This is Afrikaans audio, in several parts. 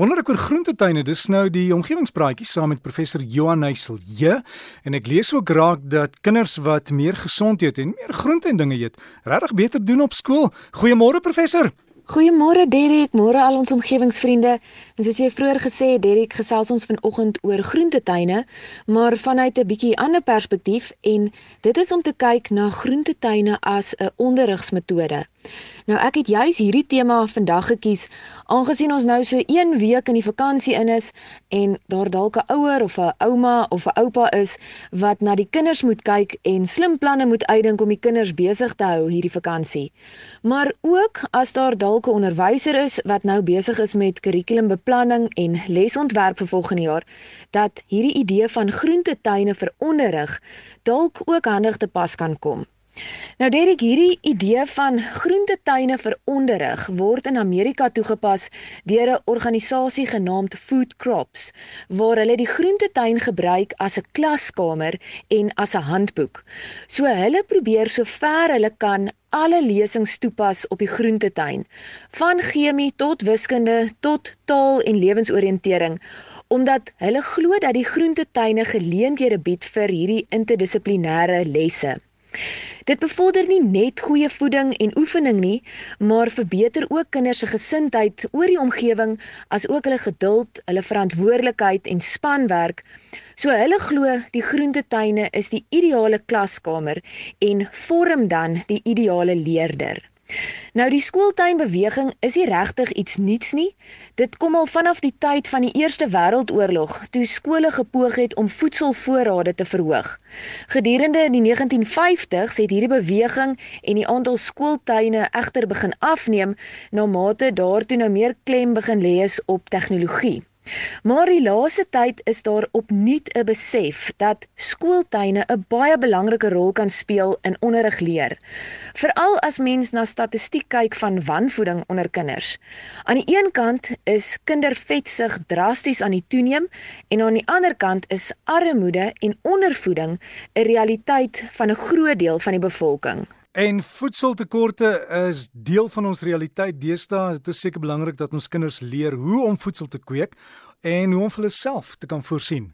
Wonder ek oor groentetuine. Dis nou die omgewingspraatjie saam met professor Johan Neusel. Ja, en ek lees ook raak dat kinders wat meer gesond eet en meer groente en dinge eet, regtig beter doen op skool. Goeiemôre professor. Goeiemôre Derek, môre al ons omgewingsvriende. En soos jy vroeër gesê het, Derek, gesels ons vanoggend oor groentetuine, maar vanuit 'n bietjie ander perspektief en dit is om te kyk na groentetuine as 'n onderrigsmetode. Nou ek het juis hierdie tema vandag gekies aangesien ons nou so 1 week in die vakansie in is en daar dalk 'n ouer of 'n ouma of 'n oupa is wat na die kinders moet kyk en slim planne moet uitdink om die kinders besig te hou hierdie vakansie. Maar ook as daar dalk 'n onderwyser is wat nou besig is met kurrikulumbeplanning en lesontwerp vir volgende jaar, dat hierdie idee van groentetuine vir onderrig dalk ook handig te pas kan kom. Nou Derek, hierdie idee van groentetuine vir onderrig word in Amerika toegepas deur 'n organisasie genaamd Food Crops, waar hulle die groentetuin gebruik as 'n klaskamer en as 'n handboek. So hulle probeer so ver hulle kan alle lesings toepas op die groentetuin, van chemie tot wiskunde tot taal en lewensoriëntering omdat hulle glo dat die groentetuine geleenthede bied vir hierdie interdissiplinêre lesse. Dit bevorder nie net goeie voeding en oefening nie, maar verbeter ook kinders se gesindheid oor die omgewing as ook hulle geduld, hulle verantwoordelikheid en spanwerk. So hulle glo die groentetuine is die ideale klaskamer en vorm dan die ideale leerder. Nou die skooltuinbeweging is nie regtig iets nuuts nie. Dit kom al vanaf die tyd van die Eerste Wêreldoorlog, toe skole gepoog het om voedselvoorrade te verhoog. Gedurende die 1950s het hierdie beweging en die aantal skooltuine egter begin afneem na mate daartoe nou meer klem begin lê is op tegnologie. Maar die laaste tyd is daar opnuut 'n besef dat skooltuine 'n baie belangrike rol kan speel in onderrig leer. Veral as mens na statistiek kyk van wanvoeding onder kinders. Aan die een kant is kindervetsug drasties aan die toeneem en aan die ander kant is armoede en ondervoeding 'n realiteit van 'n groot deel van die bevolking. En voedseltekorte is deel van ons realiteit deesdae. Dit is seker belangrik dat ons kinders leer hoe om voedsel te kweek en hoe om vir hulle self te kan voorsien.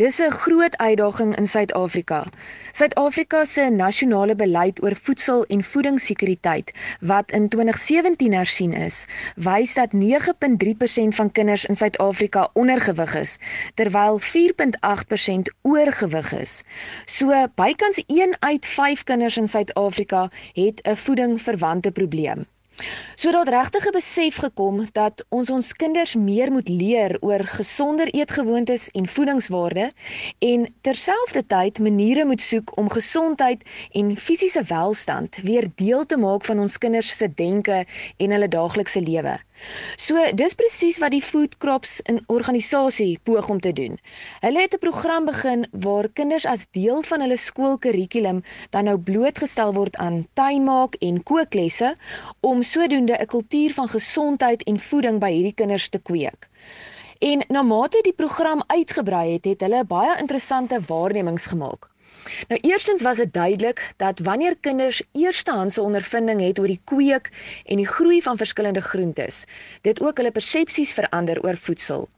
Dis 'n groot uitdaging in Suid-Afrika. Suid-Afrika se nasionale beleid oor voedsel en voedingssekuriteit wat in 2017 hersien is, wys dat 9.3% van kinders in Suid-Afrika ondergewig is, terwyl 4.8% oorgewig is. So bykans 1 uit 5 kinders in Suid-Afrika het 'n voedingverwante probleem. So het regtig 'n besef gekom dat ons ons kinders meer moet leer oor gesonder eetgewoontes en voedingswaarde en terselfdertyd maniere moet soek om gesondheid en fisiese welstand weer deel te maak van ons kinders se denke en hulle daaglikse lewe. So dis presies wat die Food Crops in organisasie poog om te doen. Hulle het 'n program begin waar kinders as deel van hulle skoolkurrikulum dan nou blootgestel word aan tuinmaak en kooklesse om sodoende 'n kultuur van gesondheid en voeding by hierdie kinders te kweek. En na mate die program uitgebrei het, het hulle baie interessante waarnemings gemaak. Nou eerstens was dit duidelik dat wanneer kinders eerstehandse ondervinding het oor die kweek en die groei van verskillende groentes, dit ook hulle persepsies verander oor voedsel.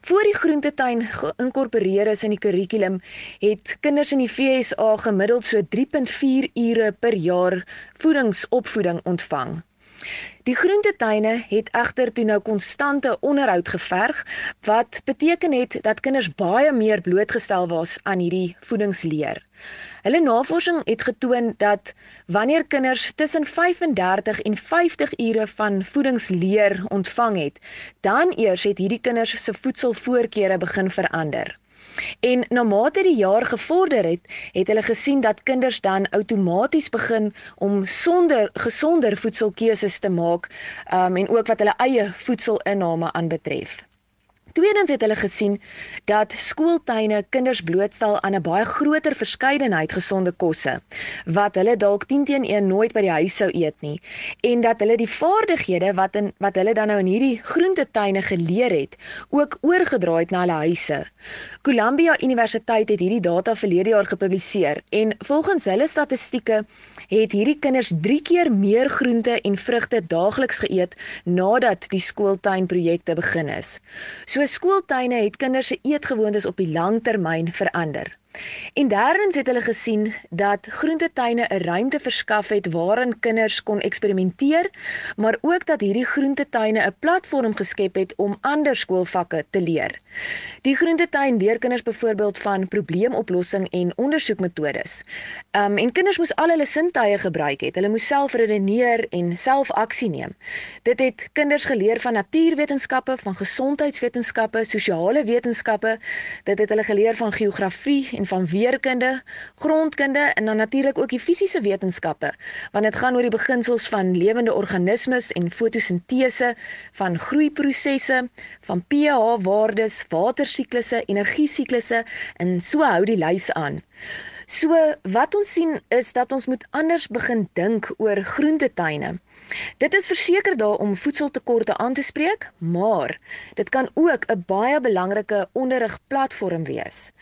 Voor die groentetuin geïnkorporeer is in die kurrikulum, het kinders in die FSA gemiddeld so 3.4 ure per jaar voedingsopvoeding ontvang. Die groentetuine het egter toe nou konstante onderhoud geverg wat beteken het dat kinders baie meer blootgestel was aan hierdie voedingsleer. Hulle navorsing het getoon dat wanneer kinders tussen 35 en 50 ure van voedingsleer ontvang het, dan eers het hierdie kinders se voedselvoorkeure begin verander. En na mate die jaar gevorder het, het hulle gesien dat kinders dan outomaties begin om sonder gesonder voedselkeuses te maak, um, en ook wat hulle eie voedselinname aanbetref. Tweedens het hulle gesien dat skooltuine kinders blootstel aan 'n baie groter verskeidenheid gesonde kosse wat hulle dalk 10 teenoor 1 nooit by die huis sou eet nie en dat hulle die vaardighede wat in wat hulle dan nou in hierdie groentetuine geleer het ook oorgedra het na hulle huise. Columbia Universiteit het hierdie data verlede jaar gepubliseer en volgens hulle statistieke het hierdie kinders 3 keer meer groente en vrugte daagliks geëet nadat die skooltuinprojekte begin is. So skooltuine het kinders se eetgewoontes op die lang termyn verander. En derdens het hulle gesien dat groentetuine 'n ruimte verskaf het waarin kinders kon eksperimenteer, maar ook dat hierdie groentetuine 'n platform geskep het om ander skoolvakke te leer. Die groentetuin leer kinders byvoorbeeld van probleemoplossing en ondersoekmetodes. Um en kinders moes al hulle sintuie gebruik het. Hulle moes self redeneer en self aksie neem. Dit het kinders geleer van natuurwetenskappe, van gesondheidswetenskappe, sosiale wetenskappe. Dit het hulle geleer van geografie en van weerkunde, grondkunde en dan natuurlik ook die fisiese wetenskappe, want dit gaan oor die beginsels van lewende organismes en fotosintese, van groeiprosesse, van pH-waardes, watersiklusse, energiesiklusse en so hou die lys aan. So wat ons sien is dat ons moet anders begin dink oor groentetuine. Dit is verseker daar om voedseltekorte aan te spreek, maar dit kan ook 'n baie belangrike onderrigplatform wees.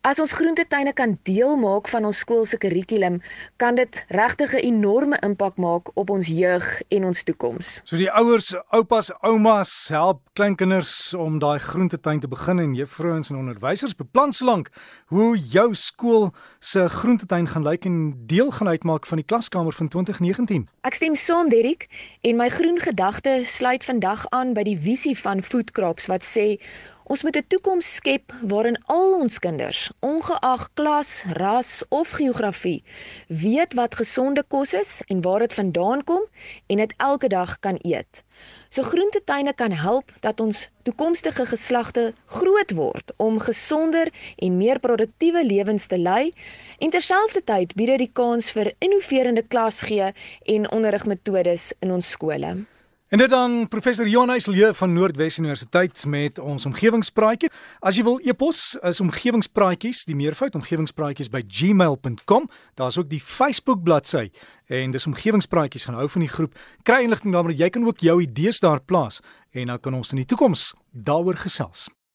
As ons groentetuine kan deel maak van ons skool se kurrikulum, kan dit regtig 'n enorme impak maak op ons jeug en ons toekoms. So die ouers, oupas, oumas help kleinkinders om daai groentetuin te begin en juffrouens en onderwysers beplan slank hoe jou skool se groentetuin gaan lyk en deel gaan uitmaak van die klaskamer van 2019. Ek stem saam, Derry musiek en my groen gedagte sluit vandag aan by die visie van Food Crops wat sê Ons moet 'n toekoms skep waarin al ons kinders, ongeag klas, ras of geografie, weet wat gesonde kos is en waar dit vandaan kom en dit elke dag kan eet. So groentetuine kan help dat ons toekomstige geslagte groot word om gesonder en meer produktiewe lewens te lei en terselfdertyd bied dit die kans vir innoverende klasgee en onderrigmetodes in ons skole. En dit dan professor Jonas Lee van Noordwes Universiteit met ons omgewingspraatjie. As jy wil e-pos is omgewingspraatjies, die meervoud omgewingspraatjies by gmail.com. Daar's ook die Facebook bladsy en dis omgewingspraatjies gaan hou van die groep. Kry inligting daaroor, jy kan ook jou idees daar plaas en dan kan ons in die toekoms daaroor gesels.